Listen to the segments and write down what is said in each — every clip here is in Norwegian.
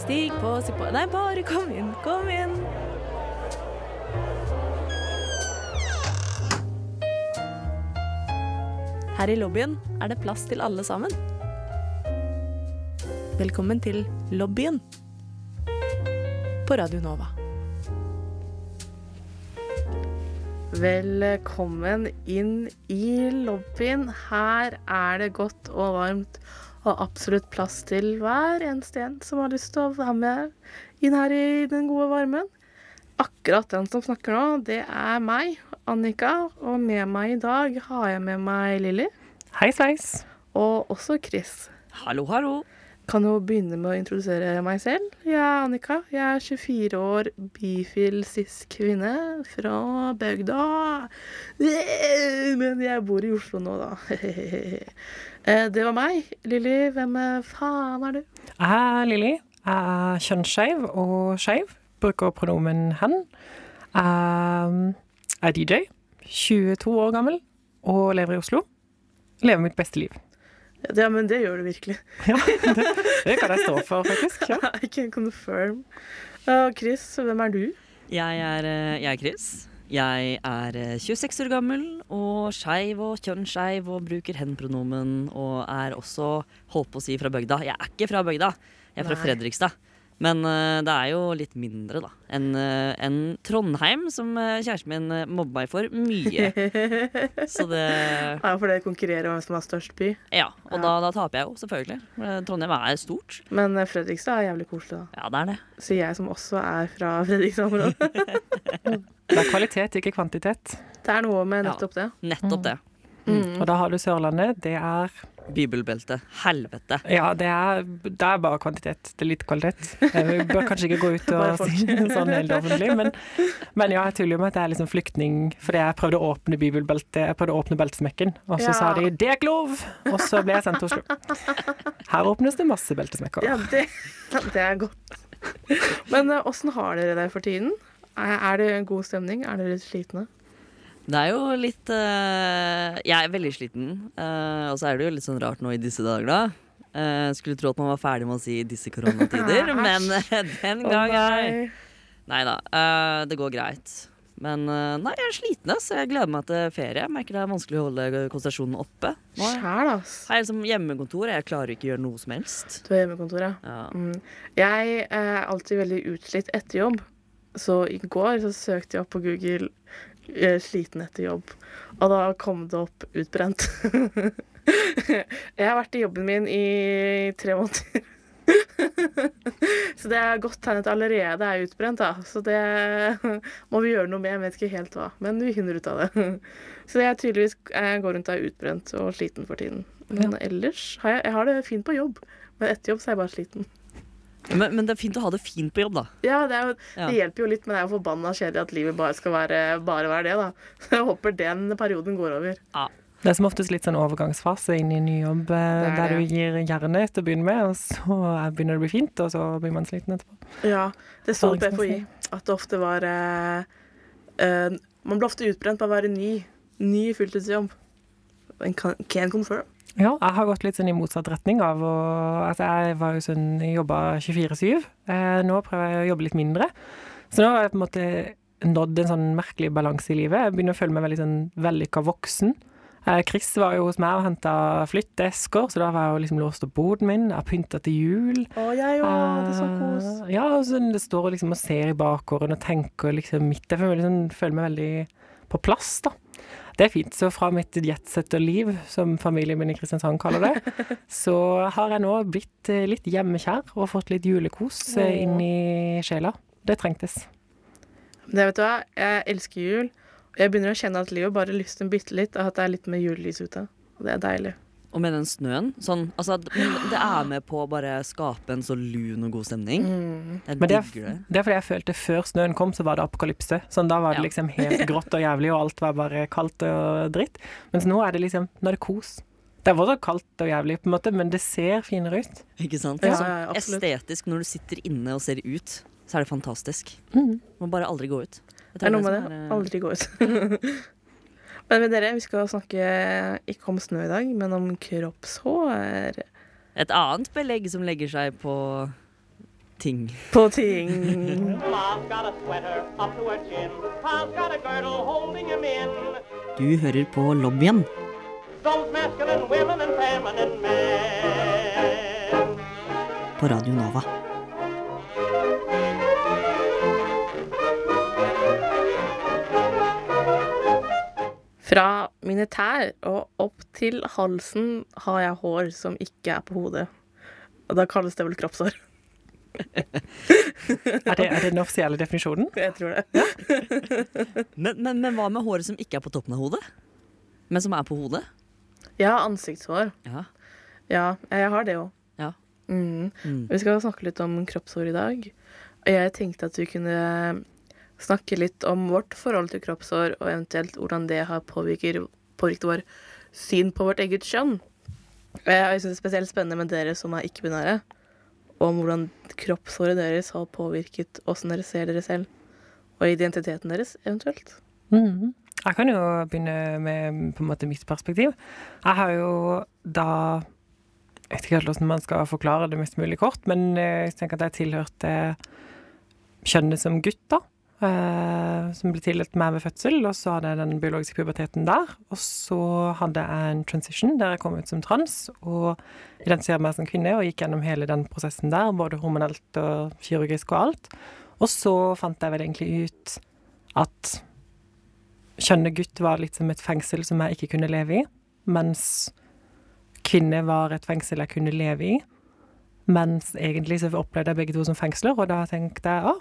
Stig på, stig på Nei, bare kom inn, kom inn. Her i lobbyen er det plass til alle sammen. Velkommen til lobbyen på Radio Nova. Velkommen inn i lobbyen. Her er det godt og varmt og absolutt plass til hver eneste en som har lyst til å være med inn her i den gode varmen. Akkurat den som snakker nå, det er meg, Annika, og med meg i dag har jeg med meg Lilly. Hei sveis. Og også Chris. Hallo, hallo. Kan jo begynne med å introdusere meg selv. Jeg er Annika. Jeg er 24 år, bifil cis-kvinne fra bygda. Men jeg bor i Oslo nå, da. Eh, Det var meg. Lilly, hvem eh, faen er du? Jeg er Lilly. Jeg er kjønnsskeiv og skeiv. Bruker pronomen hen. Jeg er DJ. 22 år gammel og lever i Oslo. Lever mitt beste liv. Ja, men det gjør du virkelig. Ja, det, det kan jeg stå for, faktisk. Ja. I can confirm. Og Chris, hvem er du? Jeg er, eh, jeg er Chris. Jeg er eh, 26 år gammel og skeiv og kjønnsskeiv og bruker hen-pronomen og er også, holdt på å si, fra bygda. Jeg er ikke fra bygda, jeg er fra Nei. Fredrikstad. Men eh, det er jo litt mindre, da, enn eh, enn Trondheim, som eh, kjæresten min mobba meg for mye. Så det Ja, for det konkurrerer om hvem som har størst by. Ja, og Ja. da, da taper jeg jo, selvfølgelig. Trondheim er stort. Men Fredrikstad er jævlig koselig, da. Ja, det er det. Så jeg som også er fra Fredrikstad-området. Det er kvalitet, ikke kvantitet. Det er noe med nettopp det. Nettopp det. Mm. Og da har du Sørlandet. Det er Bibelbelte. Helvete. Ja, det er, det er bare kvantitet. Det er litt kvalitet. Vi bør kanskje ikke gå ut og si det sånn helt offentlig, men, men ja, jeg tuller jo med at jeg er liksom flyktning fordi jeg prøvde å åpne bibelbeltet, jeg prøvde å åpne beltesmekken, og så Ja. sa de 'det er ikke lov', og så ble jeg sendt til Oslo. Her åpnes det masse beltesmekker. Ja, det, det er godt. Men eh, åssen har dere det for tiden? Er det en god stemning? Er dere litt slitne? Det er jo litt eh, Jeg er veldig sliten. Uh, og så er det jo litt sånn rart nå i disse dager, da. Uh, skulle tro at man var ferdig med å si 'disse koronatider', men den gang er nei. Da. Uh, det går greit. Men nei, jeg er sliten, så Jeg gleder meg til ferie. Jeg merker det er vanskelig å holde konsentrasjonen oppe. Nå Sjæl, ass. Jeg er liksom hjemmekontor, jeg klarer ikke å gjøre noe som helst. Du er hjemmekontor, ja. Ja. Mm. Jeg er alltid veldig utslitt etter jobb. Så i går så søkte jeg opp på Google 'sliten etter jobb', og da kom det opp 'utbrent'. jeg har vært i jobben min i tre måneder. så det er godt tegn at jeg allerede er utbrent, da. Så det må vi gjøre noe med. Jeg vet ikke helt hva, men vi finner ut av det. så jeg tydeligvis jeg går rundt og er utbrent og sliten for tiden. Men ellers har jeg, jeg har det fint på jobb. Men etter jobb så er jeg bare sliten. Men, men det er fint å ha det fint på jobb, da. Ja, det, er jo, Ja. hjelper jo litt, men det er jo forbanna kjedelig at livet bare skal være, bare være det, da. Så jeg håper den perioden går over. Det er som oftest litt sånn overgangsfase inn i en ny jobb, eh, Det er der det. du gir jernet til å begynne med, og så begynner det å bli fint, og så blir man sliten etterpå. Ja, det sto på FHI at det ofte var uh, eh, Man ble ofte utbrent på å være ny. Ny fulltidsjobb. En Can, can confirm. Ja, jeg har gått litt sånn i motsatt retning av å Altså, jeg var jo sånn jobba 24-7. Eh, nå prøver jeg å jobbe litt mindre. Så nå har jeg på en måte nådd en sånn merkelig balanse i livet. Jeg begynner å føle meg veldig sånn vellykka voksen. Eh, Chris var jo hos meg og henta flytteesker, så da var jeg jo liksom låst opp boden min. Jeg har pynta til jul. Å, jeg òg. Det er så kos. Eh, Ja, og så det står liksom og ser i bakgården og tenker liksom midt Jeg føler, liksom, føler meg veldig på plass, da. Det er fint. Så fra mitt jetsetterliv, som familien min i Kristiansand kaller det, så har jeg nå blitt eh, litt hjemmekjær og fått litt julekos eh, inn i sjela. Det trengtes. Det vet du hva, jeg elsker jul. Og jeg begynner å kjenne at livet bare lysner bitte litt, og at det er litt mer julelys ute. Og det er deilig. Og med den snøen. Sånn, altså, det er med på å bare skape en så lun og god stemning. Mm. Jeg Men det er, digger det. det er fordi jeg følte før snøen kom, så var det apokalypse. Sånn, da var det Ja. liksom helt grått og jævlig, og alt var bare kaldt og dritt. Mens nå er det liksom Nå er det kos. Det er fortsatt kaldt og jævlig, på en måte, men det ser finere ut. Ikke sant? Ja, sånn ja, estetisk, når du sitter inne og ser ut, så er det fantastisk. Mm. Må bare aldri gå ut. Jeg Det er noe med det. eh, Aldri gå ut. Men med dere, vi skal snakke ikke om snø i dag, men om kroppshår. Et annet belegg som legger seg på ting. På ting. Du hører på lobbyen. På Radio Nova. Fra mine tær og opp til halsen har jeg hår som ikke er på hodet. Og da kalles det vel kroppshår. Er det, er det den offisielle definisjonen? Jeg tror det. Men, men, men hva med håret som ikke er på toppen av hodet? Men som er på hodet? Har ansiktshår. Ja. Ja, jeg har det òg. Ja. Mm. Mm. Vi skal snakke litt om kroppshår i dag. Og jeg tenkte at vi kunne snakke litt om vårt forhold til kroppshår, og eventuelt hvordan det har påvirket, påvirket vår syn på vårt eget kjønn. Jeg syns det er spesielt spennende med dere som er ikke-binære, og om hvordan kroppshåret deres har påvirket åssen dere ser dere selv, og identiteten deres, eventuelt. Mm. Jeg kan jo begynne med på en måte mitt perspektiv. Jeg har jo da Jeg vet ikke helt hvordan man skal forklare det mest mulig kort, men eh, jeg tenker at jeg tilhørte kjønnet som gutt, da. Eh, som ble tildelt meg ved fødsel, og så hadde jeg den biologiske puberteten der. Og så hadde jeg en transition der jeg kom ut som trans og identifiserte meg som kvinne og gikk gjennom hele den prosessen der, både hormonelt og kirurgisk og alt. Og så fant jeg vel egentlig ut at kjønnet gutt var litt som et fengsel som jeg ikke kunne leve i, mens kvinne var et fengsel jeg kunne leve i. Mens egentlig så opplevde jeg begge to som fengsler, og da tenkte jeg å,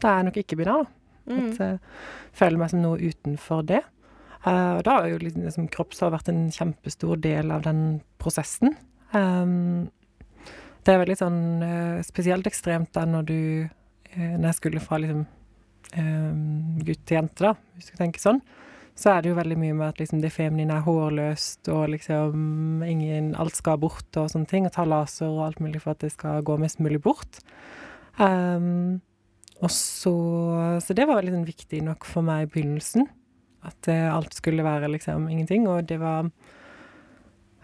da er jeg nok ikke binær, da. Mm. At jeg føler meg som noe utenfor det. Uh, og da har jo liksom, liksom kroppshår vært en kjempestor del av den prosessen. Um, det er veldig sånn uh, spesielt ekstremt da når du uh, Når jeg skulle fra liksom gutt til jente, da, hvis du tenker sånn, så er det jo veldig mye med at liksom det feminine er hårløst, og liksom ingen Alt skal bort og sånne ting, og ta laser og alt mulig for at det skal gå mest mulig bort. Um, og så Så det var sånn viktig nok for meg i begynnelsen. At eh, alt skulle være liksom ingenting, og det var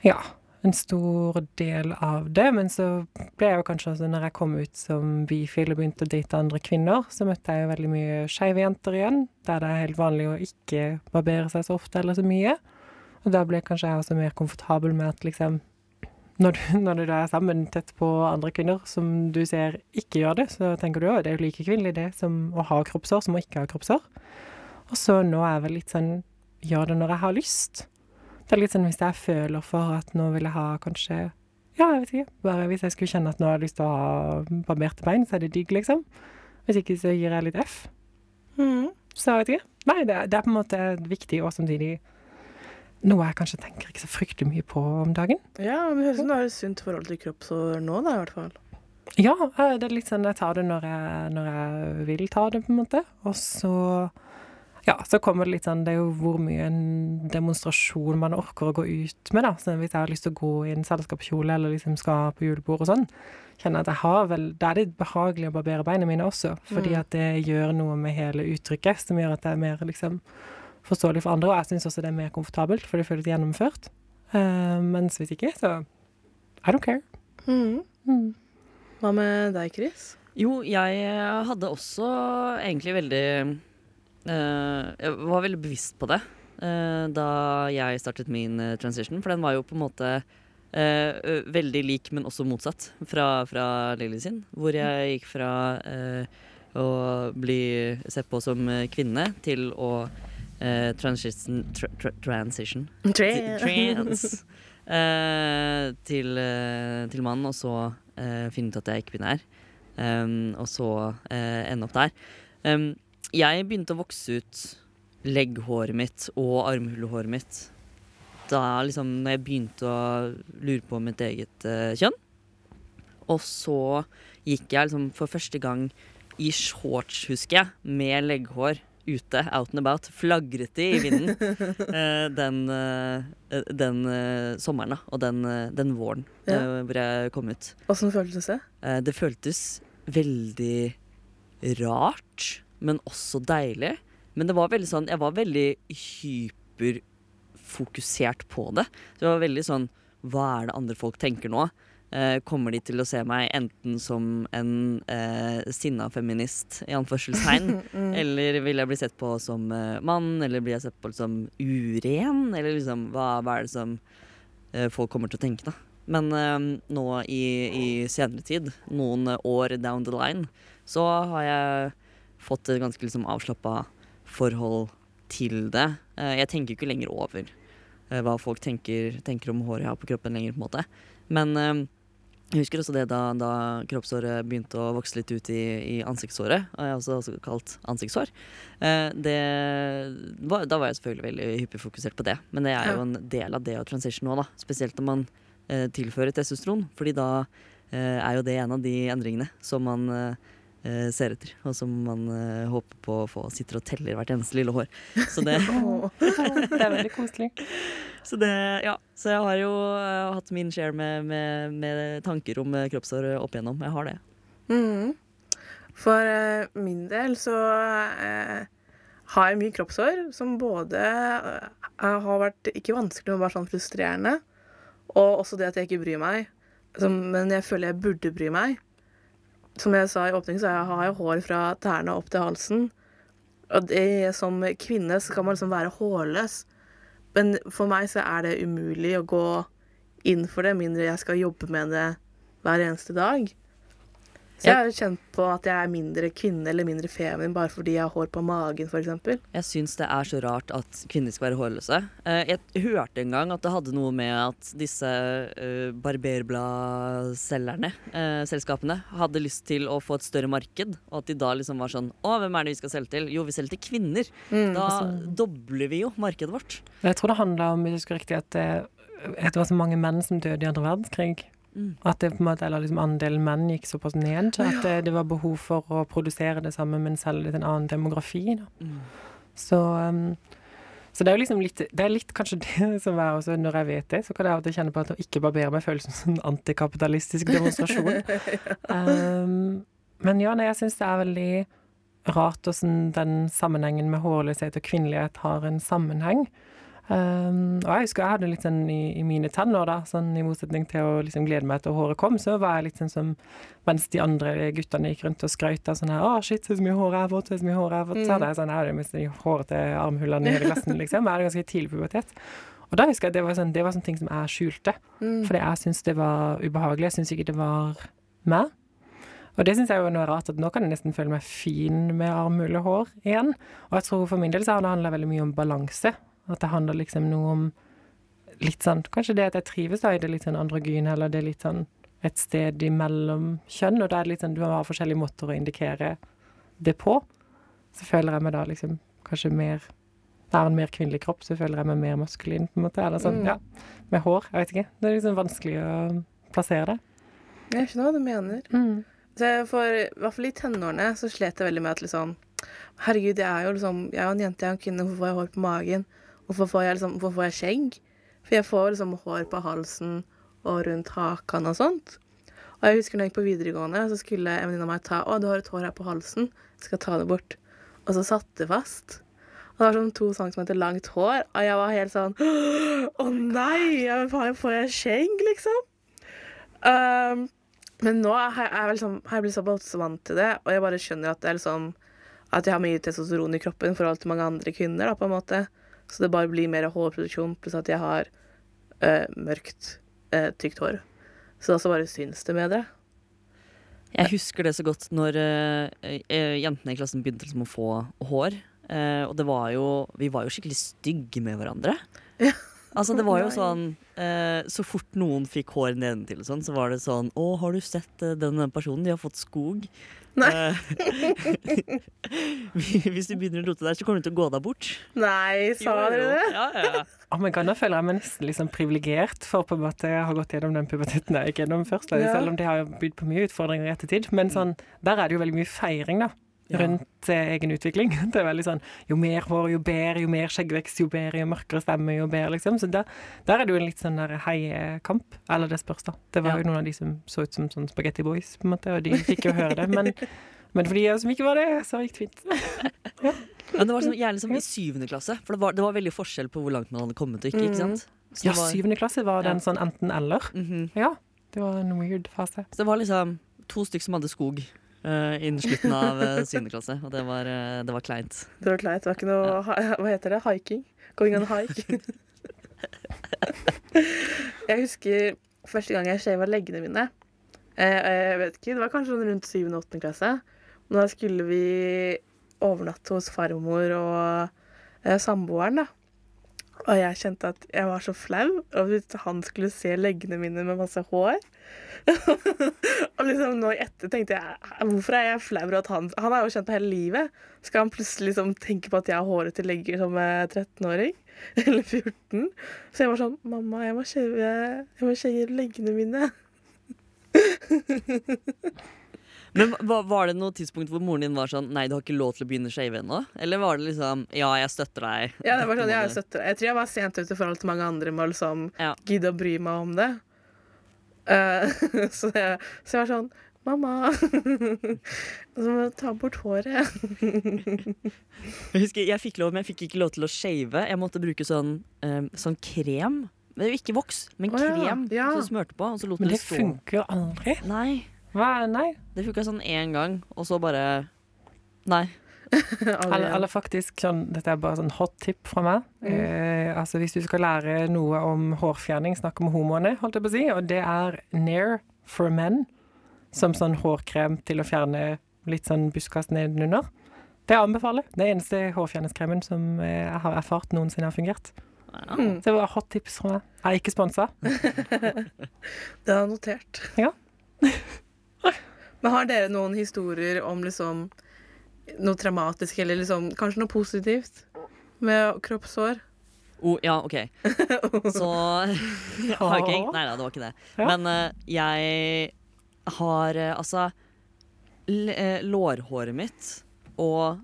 Ja, en stor del av det. Men så ble jeg jo kanskje også, når jeg kom ut som bifil og begynte å date andre kvinner, så møtte jeg jo veldig mye skeive jenter igjen, der det er helt vanlig å ikke barbere seg så ofte eller så mye. Og da ble kanskje jeg også mer komfortabel med at liksom når du, når du er sammen tett på andre kvinner som du ser ikke gjør det, så tenker du at det er jo like kvinnelig det som å ha kroppshår som å ikke ha kroppshår. Og så nå er jeg vel litt sånn gjør det når jeg har lyst. Det er litt sånn hvis jeg føler for at nå vil jeg ha kanskje Ja, jeg vet ikke. Bare hvis jeg skulle kjenne at nå har jeg lyst til å ha barberte bein, så er det digg, liksom. Hvis ikke så gir jeg litt F. Mm. Så jeg vet ikke. Nei, det, det er på en måte viktig og samtidig noe jeg kanskje tenker ikke så fryktelig mye på om dagen. Ja, men det høres ut som du har et sunt forhold til kroppshår nå, da, i hvert fall. Ja, eh, det er litt sånn jeg tar det når jeg, når jeg vil ta det, på en måte. Og så ja, så kommer det litt sånn Det er jo hvor mye en demonstrasjon man orker å gå ut med, da. Så hvis jeg har lyst til å gå i en selskapskjole eller liksom skal på julebord og sånn, kjenner jeg at jeg har vel Da er det behagelig å barbere beina mine også, fordi Mm. at det gjør noe med hele uttrykket som gjør at det er mer liksom forståelig for andre. Og jeg syns også det er mer komfortabelt, for det føles gjennomført. Uh, mens hvis ikke, så I don't care. Mm. Mm. Hva med deg, Chris? Jo, jeg hadde også egentlig veldig uh, Jeg var veldig bevisst på det uh, da jeg startet min eh, transition, for den var jo på en måte eh, veldig lik, men også motsatt fra, fra Lily sin. Hvor jeg gikk fra eh, å bli sett på som eh, kvinne til å eh, transition, tra, tra, transition trans Uh, til, uh, til mann, og så finne ut at jeg er ikke-binær. Um, og så ende opp der. Um, jeg begynte å vokse ut legghåret mitt og armhulehåret mitt da liksom når jeg begynte å lure på mitt eget kjønn. Og så gikk jeg liksom for første gang i shorts, husker jeg, med legghår ute, out and about. Flagret de i vinden eh, den, eh, den eh, sommeren og den, den våren Ja. hvor jeg kom ut. Åssen føltes det? Det føltes veldig rart, men også deilig. Men det var veldig sånn Jeg var veldig hyperfokusert på det. Så det var veldig sånn Hva er det andre folk tenker nå? Eh, kommer de til å se meg enten som en eh, sinna feminist, i anførselstegn, Mm. eller vil jeg bli sett på som eh, mann, eller blir jeg sett på som uren, eller liksom hva, hva er det som eh, folk kommer til å tenke, da. Men eh, nå i, i senere tid, noen år down the line, så har jeg fått et ganske liksom avslappa forhold til det. Eh, jeg tenker ikke lenger over eh, hva folk tenker, tenker om håret jeg har på kroppen lenger, på en måte. Men jeg husker også det da, da kroppshåret begynte å vokse litt ut i, i ansiktshåret, og jeg også, også kalt ansiktshår. Eh, det var, da var jeg selvfølgelig veldig hyperfokusert på det, men det er jo en del av det å transition nå, da. Spesielt når man eh, tilfører testosteron, fordi da eh, er jo det en av de endringene som man eh, ser etter, og som man eh, håper på å få sitter og teller hvert eneste lille hår. Så det, Det er veldig koselig. så det ja. Så jeg har jo eh, hatt min share med, med, med tanker om eh, kroppshår opp igjennom. Jeg har det. Mm. For eh, min del så eh, har jeg mye kroppshår som både eh, har vært ikke vanskelig, men bare sånn frustrerende. Og også det at jeg ikke bryr meg. Som, men jeg føler jeg burde bry meg. Som jeg sa i åpningen, så har jeg hår fra tærne opp til halsen. Og det, som kvinne så kan man liksom være hårløs. Men for meg så er det umulig å gå inn for det, mindre jeg skal jobbe med det hver eneste dag. Så jeg har kjent på at jeg er mindre kvinne eller mindre feminin bare fordi jeg har hår på magen, f.eks. Jeg syns det er så rart at kvinner skal være hårløse. Eh, Jeg hørte en gang at det hadde noe med at disse uh, barberbladselgerne, eh, selskapene, hadde lyst til å få et større marked, og at de da liksom var sånn Å, hvem er det vi skal selge til? Jo, vi selger til kvinner. Da altså- dobler vi jo markedet vårt. Jeg tror det handla om, hvis jeg husker riktig, at det, at det var så mange menn som døde i andre verdenskrig. Mm. At det på en måte, eller liksom andelen menn gikk såpass ned at det, det var behov for å produsere det samme, men selge det til en annen demografi. Da. Mm. Så, um, så det er jo liksom litt Det er litt kanskje det som er også Når jeg vet det, så kan jeg av og til kjenne på at å ikke barbere meg føles som en antikapitalistisk demonstrasjon. um, men ja, nei, jeg syns det er veldig rart hvordan den sammenhengen med hårløshet og kvinnelighet har en sammenheng. Um, og jeg husker jeg hadde litt sånn i, i mine tenner, da, sånn i motsetning til å liksom glede meg til håret kom, så var jeg litt sånn som mens de andre guttene gikk rundt og skrøt av sånn her 'Å, shit, så mye hår jeg har fått, så mye hår jeg har fått', så hadde jeg sånn 'Jeg mistet håret til armhullene i hele klassen', liksom. Jeg hadde ganske tidlig pubertet. Og da husker jeg det var sånn, det var sånn ting som jeg skjulte, Mm. fordi jeg syntes det var ubehagelig. Jeg syntes ikke det var meg. Og det syns jeg jo er rart, at nå kan jeg nesten føle meg fin med armhulehår igjen. Og jeg tror for min del så har det handla veldig mye om balanse. At det handler liksom noe om litt sånn Kanskje det at jeg trives da i det litt sånn androgyne, eller det er litt sånn et sted imellom kjønn, og da er det litt sånn du har forskjellige måter å indikere det på. Så føler jeg meg da liksom kanskje mer Jeg har en mer kvinnelig kropp, så føler jeg meg mer maskulin, på en måte. Eller sånn, Mm. ja. Med hår. Jeg vet ikke. Det er liksom vanskelig å plassere det. Jeg skjønner hva du mener. Mm. Så for, I hvert fall i tenårene så slet jeg veldig med at liksom Herregud, jeg er jo liksom Jeg er jo en jente, jeg er en kvinne, hvorfor har jeg hår på magen? Hvorfor får jeg liksom Hvorfor får jeg skjegg? For jeg får liksom hår på halsen og rundt hakan og sånt. Og jeg husker når jeg gikk på videregående, så skulle en venninne av meg ta Å, du har et hår her på halsen. Jeg skal ta det bort. Og så satt det fast. Og det var sånn to centimeter langt hår, og jeg var helt sånn Å nei! Får jeg skjegg, liksom? Um, men nå har jeg, jeg liksom, jeg blitt såpass vant til det, og jeg bare skjønner at liksom At jeg har mye testosteron i kroppen i forhold til mange andre kvinner, da, på en måte. Så det bare blir mer hårproduksjon, pluss at jeg har uh, mørkt, uh, tykt hår. Så da så bare syns det bedre. Jeg husker det så godt når eh, jentene i klassen begynte liksom å få hår. Og det var jo Vi var jo skikkelig stygge med hverandre. Ja. Altså det var jo sånn eh, Så fort noen fikk hår nedentil, sånn, så var det sånn Å, har du sett eh, den personen? De har fått skog. Nei. Eh, hvis du begynner å rote der, så kommer du til å gå deg bort. Nei, sa Jo, jo. dere det? Ja, ja. Oh my God, nå føler jeg meg nesten liksom privilegert for på en måte jeg har gått gjennom den puberteten jeg gikk gjennom først. Ja. Selv om det har bydd på mye utfordringer i ettertid. Men sånn, der er det jo veldig mye feiring, da. Ja. Rundt eh, egen utvikling. Det er veldig sånn jo mer hår, jo bedre, jo mer skjeggvekst, jo bedre, jo mørkere stemme, jo bedre, liksom. Så der, der er det jo en litt sånn der heiekamp. Eller det spørs, da. Det var Ja. jo noen av de som så ut som sånn Spaghetti Boys, på en måte, og de fikk jo høre det. Men, men for de som ikke var det, så gikk det fint. Ja, det var sånn, gjerne som i syvende klasse, for det var, det var veldig forskjell på hvor langt man hadde kommet og ikke. ikke sant? Så Ja, var- syvende klasse var den Ja. sånn enten-eller. Mhm. Ja. det var en weird fase. Så det var liksom to stykker som hadde skog uh, innen slutten av syvende klasse, og det var, eh, det var kleint. Det var kleint. Det var ikke noe ja. Hva heter det? Hiking? Going on hike. jeg husker første gang jeg shava leggene mine. Eh, jeg vet ikke, Det var kanskje sånn rundt 7. og 8. klasse. Da skulle vi overnatte hos farmor og eh, samboeren. da. Og jeg kjente at jeg var så flau over at han skulle se leggene mine med masse hår. og liksom nå i etter tenkte jeg hvorfor er jeg flau over at han Han har jo kjent det hele livet. Skal han plutselig liksom tenke på at jeg har hårete legger som eh, 13-åring? Eller 14? Så jeg var sånn Mamma, jeg må shave Jeg må shave leggene mine. Men var det noe tidspunkt hvor moren din var sånn Nei, du har ikke lov til å begynne å shave ennå? Eller var det liksom Ja, jeg støtter deg. Ja, det var sånn, jeg, støtter støtter. jeg tror jeg var sent ute i forhold til mange andre med å liksom Ja. gidde å bry meg om det. Eh, så, jeg, så jeg var sånn Mamma, så må du ta bort håret. Jeg husker, jeg fikk lov, men jeg fikk ikke lov til å shave. Jeg måtte bruke sånn, eh, sånn krem. Men det er jo ikke voks, men Å ja, krem ja. som smurte på. Og så lot Men det det funker jo aldri. Nei. Hva? Nei. Det funka sånn én gang, og så bare Nei. Eller, eller faktisk sånn, Dette er bare sånn hot tip fra meg. Eh, altså Hvis du skal lære noe om hårfjerning, snakk om homoene, holdt jeg på å si, og det er Nair for men, som sånn hårkrem til å fjerne litt sånn buskas nedenunder. Det anbefaler. Det er eneste hårfjerningskremen som eh, jeg har erfart noensinne har fungert. Mm, Så det var hot tips fra meg. Jeg er ikke sponsa. det har jeg notert. Ja. Men har dere noen historier om liksom noe traumatisk, eller liksom kanskje noe positivt med kroppshår? Oh, ja, OK. Så Hiking? Nei da, det var ikke det. Men uh, jeg har uh, altså eh, Lårhåret mitt og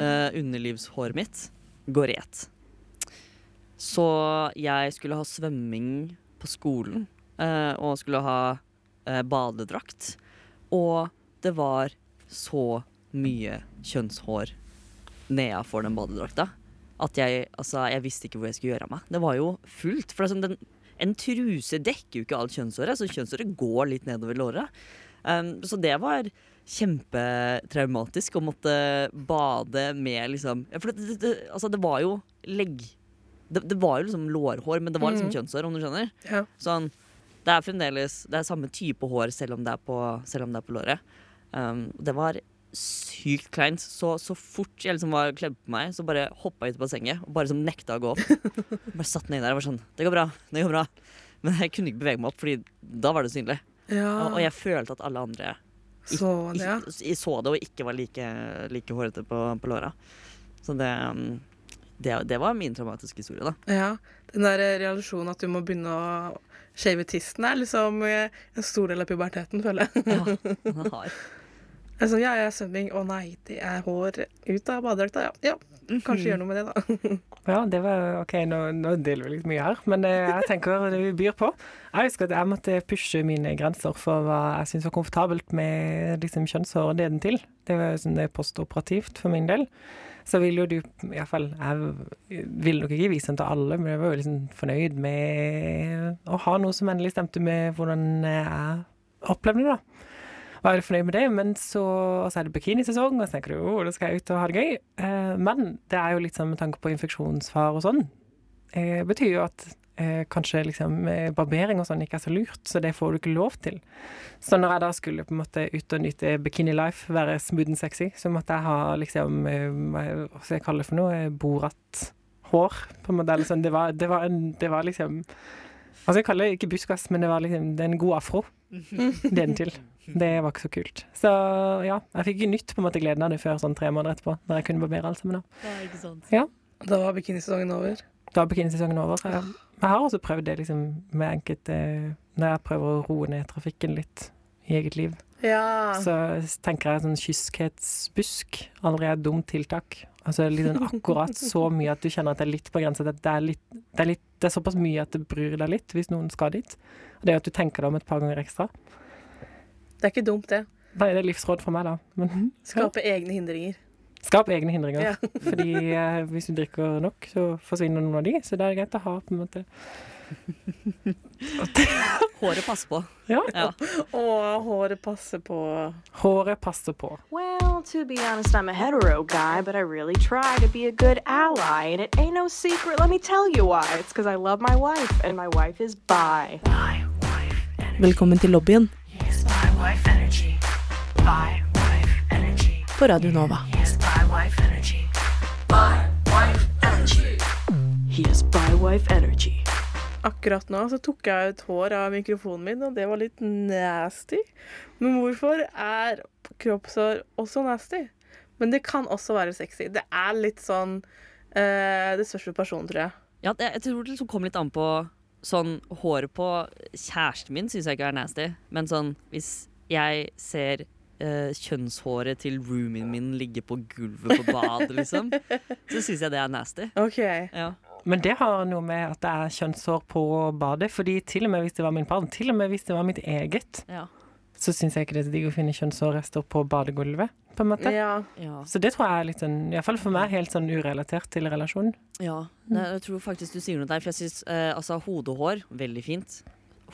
uh, underlivshåret mitt går i ett. Så jeg skulle ha svømming på skolen og skulle ha badedrakt. Og det var så mye kjønnshår nedafor den badedrakta at jeg, altså, jeg visste ikke hvor jeg skulle gjøre av meg. Det var jo fullt. For det er sånn, den, en truse dekker jo ikke alt kjønnshåret, så kjønnshåret går litt nedover låret. Um, så det var kjempetraumatisk å måtte bade med liksom For det, det, det, altså, det var jo legg... Det, var jo liksom lårhår, men det var liksom mm. kjønnshår, om du skjønner. Ja. Sånn, det er fremdeles Det er samme type hår selv om det er på, selv om det er på låret. Um, det var sykt kleint. Så, så fort jeg liksom var kledd på meg, så bare hoppa jeg ut i bassenget og bare sånn nekta å gå opp. Bare satt ned der og var sånn Det går bra. Det går bra. Men jeg kunne ikke bevege meg opp, Fordi da var det synlig. Ja, Og, og jeg følte at alle andre så det, ja. ikke, så det og ikke var like, like hårete på, på låra. Så det, um, det Det var min traumatiske historie, da. ja. Den der realisjonen at du må begynne å shave tissen, er liksom eh, en stor del av puberteten, føler jeg. Ja, den er sånn, ja, jeg er svømming. Å nei, det er hår ut av badedrakta. Ja. ja, kanskje gjøre noe med det, da. Ja, det var OK, nå, nå deler vi litt mye her, men eh, jeg tenker det vi byr på. Jeg husker at jeg måtte pushe mine grenser for hva jeg syntes var komfortabelt med liksom, kjønnshår nedentil. Det var sånn det er postoperativt for min del. Så vil jo du, iallfall Jeg ville nok ikke vise den til alle, men jeg var jo liksom fornøyd med å ha noe som endelig stemte med hvordan jeg opplevde det, da. Var jeg fornøyd med det, men så, så er det bikinisesong, og så tenker du å, da skal jeg ut og ha det gøy. Eh, men det er jo litt sånn med tanke på infeksjonsfare og sånn. Eh, betyr jo at eh, kanskje liksom barbering og sånn ikke er så lurt, så det får du ikke lov til. Så når jeg da skulle på en måte ut og nyte bikini life, være smooth and sexy, så måtte jeg ha liksom hva skal jeg kalle det for noe, Eh, Borat-hår, på en måte. Eller sånn. Det var, det var, en, det var liksom skal jeg kalle det? Ikke buskas, men det var liksom det er en god afro nedentil. Det var ikke så kult. Så ja, jeg fikk ikke nytt på en måte gleden av det før sånn tre måneder etterpå, når jeg kunne barbere alt sammen. da. Ja, sant. Da var bikinisesongen over. Da var bikinisesongen over. ja jeg, jeg har også prøvd det liksom med enkelte Når jeg prøver å roe ned trafikken litt i eget liv, Ja. så tenker jeg sånn kyskhetsbusk aldri er et dumt tiltak. Altså sånn akkurat så mye at du kjenner at det er litt på grensa. Det, det, er det, er det er såpass mye at det bryr deg litt hvis noen skal dit. Og det at du tenker deg om et par ganger ekstra. Det er ikke dumt, det. Nei, det er livsråd for meg, da. Men Skape egne hindringer. skap egne hindringer. Ja. Fordi eh, hvis du drikker nok, så forsvinner noen av de. Så det er greit å ha på en måte Håret passer på. Ja. Ja. Og håret passer på Håret passer på. Well, to be honest, I'm a hetero guy, but I really try to be a good ally. And it ain't no secret, let me tell you why. It's because I love my wife, and my wife is bi. Velkommen til lobbyen på Radio Nova. He has bi wife energy. Akkurat nå så tok jeg ut hår av mikrofonen min, og det var litt nasty. Men hvorfor er kroppshår også nasty? Men det kan også være sexy. Det er litt sånn uh, Det spørs på personen, tror jeg. Ja, jeg tror det liksom kommer litt an på Sånn håret på kjæresten min syns jeg ikke er nasty. Men sånn hvis jeg ser eh, kjønnshåret til roomien min ligge på gulvet på badet, liksom, så syns jeg det er nasty. OK. Ja. Men det har noe med at det er kjønnshår på badet. Fordi til og med hvis det var min partner, til og med hvis det var mitt eget, Ja. Så syns jeg ikke det er så digg å finne kjønnshårrester på badegulvet. på en måte. Ja. Ja. Så det tror jeg er litt sånn, iallfall for meg, helt sånn urelatert til relasjonen. ja. Jeg tror faktisk du sier noe der, for jeg syns eh, altså hodehår, veldig fint.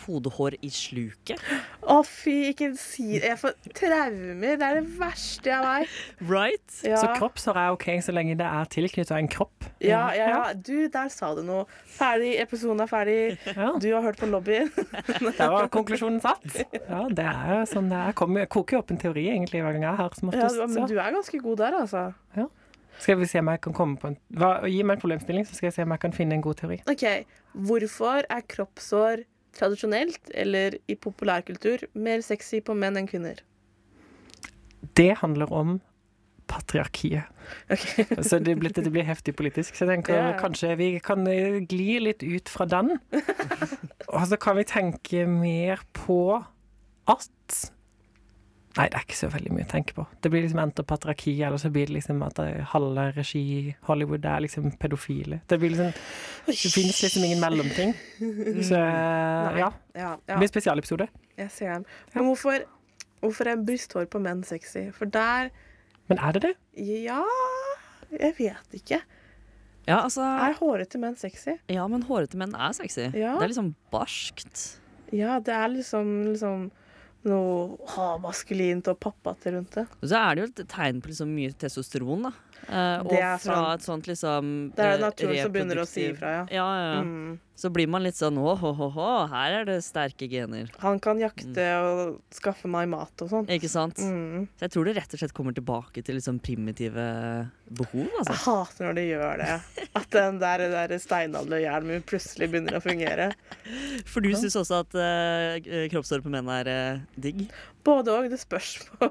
Hodehår i sluket. Å, fy, ikke si det. Jeg får traumer. Det er det verste jeg veit. Right? Ja. Så kroppshår er OK så lenge det er tilknytta en kropp. Ja, ja, ja. Du, der sa du noe. Ferdig. Episoden er ferdig. Ja, Du har hørt på lobbyen. Der var konklusjonen satt. Ja, det er jo sånn det er. Jeg kommer- koker jo opp en teori egentlig hver gang jeg er her, som Ja, men du er ganske god der, altså. Skal vi se om jeg kan komme på en hva, Gi meg en problemstilling, så skal jeg se om jeg kan finne en god teori. OK. Hvorfor er kroppshår tradisjonelt, eller i populærkultur, mer sexy på menn enn kvinner? Det handler om patriarkiet. Okay. Så det blir, det blir heftig politisk. Så jeg tenker yeah. kanskje vi kan eh, gli litt ut fra den. Og så kan vi tenke mer på at Nei, det er ikke så veldig mye å tenke på. Det blir liksom enten patriarki, eller så blir det liksom at det halve regi i Hollywood er liksom pedofile. Det blir liksom Det finnes liksom ingen mellomting. Så ja. Ja, Det blir spesialepisode. jeg ser den. Men hvorfor, hvorfor er brysthår på menn sexy? For der Men er det det? Ja, jeg vet ikke. Ja, altså Er hårete menn sexy? Ja, men hårete menn er sexy. Ja. Det er liksom barskt. Ja, det er liksom, liksom noe ha, maskulint og pappate rundt det. Og så er det jo et tegn på liksom mye testosteron, da. Eh, og Det fra sant. et sånt liksom Det er eh, naturen som begynner å si ifra, ja. Ja, ja, ja. Mm. Så blir man litt sånn Åh, her er det sterke gener. Han kan jakte og skaffe meg mat og sånn. Ikke sant? Mm. Så jeg tror det rett og slett kommer tilbake til liksom primitive behov, Jeg altså. hater når de gjør det. At den der, der steinalderhjelmen plutselig begynner å fungere. For du syns også at uh, kroppshår på menn er uh, digg? Både og. Det spørs på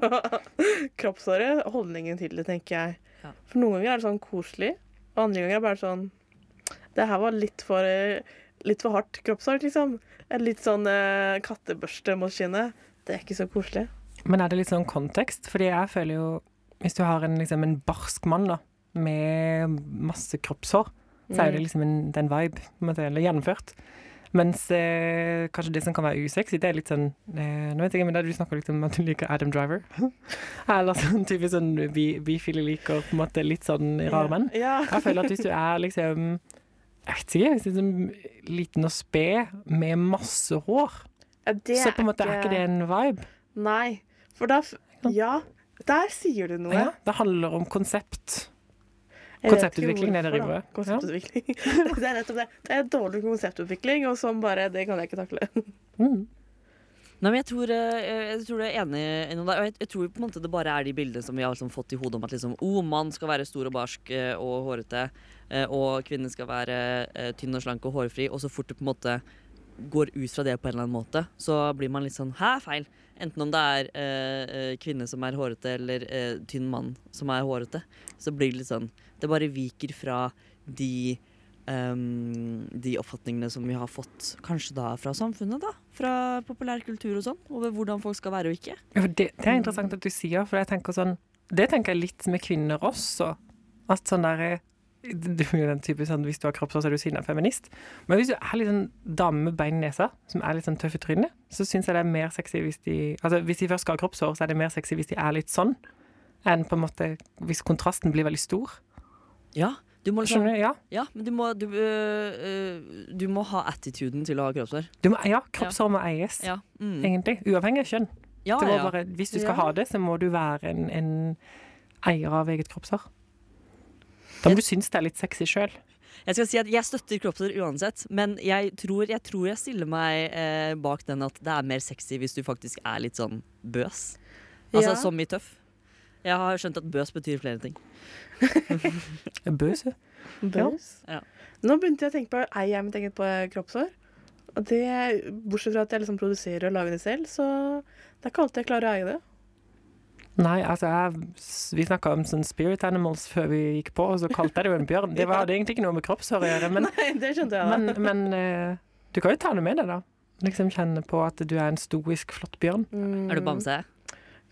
kroppshåret holdningen til det, tenker jeg. Ja. For noen ganger er det sånn koselig, og andre ganger er det bare sånn Det her var litt for, litt for hardt kroppshår, liksom. En litt sånn eh, kattebørste mot. Det er ikke så koselig. Men er det litt sånn kontekst? Fordi jeg føler jo Hvis du har en, liksom, en barsk mann da, med masse kroppshår, så er det liksom en, det er en vibe, eller gjennomført. Mens eh, kanskje det som kan være usexy, det er litt sånn eh, Nå vet jeg ikke, men da Du snakker litt om at du liker Adam Driver. Eller sånn typisk sånn bi, bifile liker på en måte litt sånn rare menn. Ja. Jeg føler at hvis du er liksom Jeg vet ikke, hvis du er liksom liten og sped med masse hår, Ja, det så på en måte er ikke det en vibe. Nei. For da Ja, der sier du noe. Ja, det handler om konsept. Konseptutvikling, det er det driver med. Konseptutvikling. det er nettopp det. Det er dårlig konseptutvikling, og sånn bare Det kan jeg ikke takle. Mm. Nei, men jeg tror, eh, jeg tror du er enig i noe der. Jeg, jeg tror på en måte det bare er de bildene som vi har liksom fått i hodet om at liksom, oh, mann skal være stor og barsk eh, og hårete, eh, og kvinne skal være tynn og slank og hårfri. Og så fort du på en måte går ut fra det på en eller annen måte, så blir man litt sånn hæ, feil. Enten om det er eh, eh, kvinne som er hårete, eller eh, tynn mann som er hårete. Så blir det litt sånn Det bare viker fra de um, de oppfatningene som vi har fått kanskje da fra samfunnet, da. Fra populærkultur og sånn. Over hvordan folk skal være og ikke. Ja, Det, det er interessant at du sier, for jeg tenker sånn Det tenker jeg litt med kvinner også. At sånn der eh, Du er den type sånn hvis du har kroppshår, så er du siden en feminist. Men hvis du er litt sånn dame med bein i nesa, som er litt sånn tøff i trynet, så syns jeg det er mer sexy hvis de Altså hvis de først skal ha kroppshår, så er det mer sexy hvis de er litt sånn, enn på en måte hvis kontrasten blir veldig stor. Ja, Du må liksom Skjønner du? Ja. Ja, men du må, du, øh, du må ha attituden til å ha kroppshår. Du må, ja, kroppshår må eies, Ja. Mm. egentlig. Uavhengig av kjønn. Ja, ja, ja. bare, hvis du skal Ja. ha det, så må du være en, en eier av eget kroppshår. Da må du synes det er litt sexy sjøl. Jeg skal si at jeg støtter kroppsår uansett, men jeg tror jeg, tror jeg stiller meg eh, bak den at det er mer sexy hvis du faktisk er litt sånn bøs. Altså Ja. som i tøff. Jeg har skjønt at bøs betyr flere ting. Bøse. Bøs. Ja. Nå begynte jeg å tenke på ei jeg mitt eget på- kroppshår. Og det, bortsett fra at jeg liksom produserer og lager det selv, så det er ikke alltid jeg klarer å eie det. Nei, altså jeg, vi snakka om sånn spirit animals før vi gikk på, og så kalte jeg det jo en bjørn. Det var, hadde egentlig ikke noe med kroppshår å gjøre, men, Nei, det skjønte jeg da. men, men eh, du kan jo ta det med deg, da. Liksom kjenne på at du er en stoisk, flott bjørn. Mm, Er du bamse?